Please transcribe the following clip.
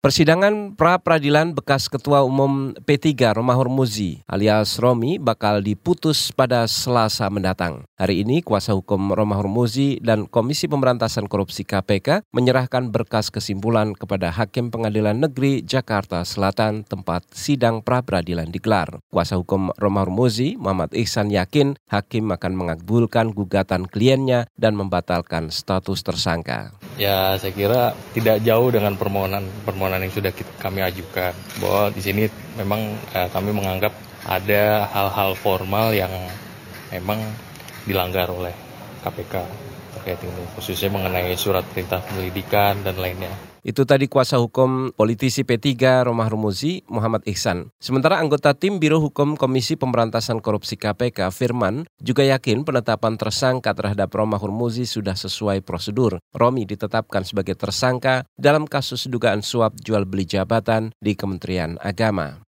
Persidangan pra-peradilan bekas Ketua Umum P3 Romahur Muzi alias Romi bakal diputus pada Selasa mendatang. Hari ini kuasa hukum Romahur Muzi dan Komisi Pemberantasan Korupsi KPK menyerahkan berkas kesimpulan kepada Hakim Pengadilan Negeri Jakarta Selatan tempat sidang pra-peradilan digelar. Kuasa hukum Romahur Muzi, Muhammad Ihsan yakin hakim akan mengabulkan gugatan kliennya dan membatalkan status tersangka. Ya, saya kira tidak jauh dengan permohonan permohonan permohonan yang sudah kita, kami ajukan. Bahwa di sini memang eh, kami menganggap ada hal-hal formal yang memang dilanggar oleh KPK terkait ini khususnya mengenai surat perintah penyelidikan dan lainnya. Itu tadi kuasa hukum politisi P3 Romah Rumuzi Muhammad Ihsan. Sementara anggota tim Biro Hukum Komisi Pemberantasan Korupsi KPK Firman juga yakin penetapan tersangka terhadap Romah Rumuzi sudah sesuai prosedur. Romi ditetapkan sebagai tersangka dalam kasus dugaan suap jual beli jabatan di Kementerian Agama.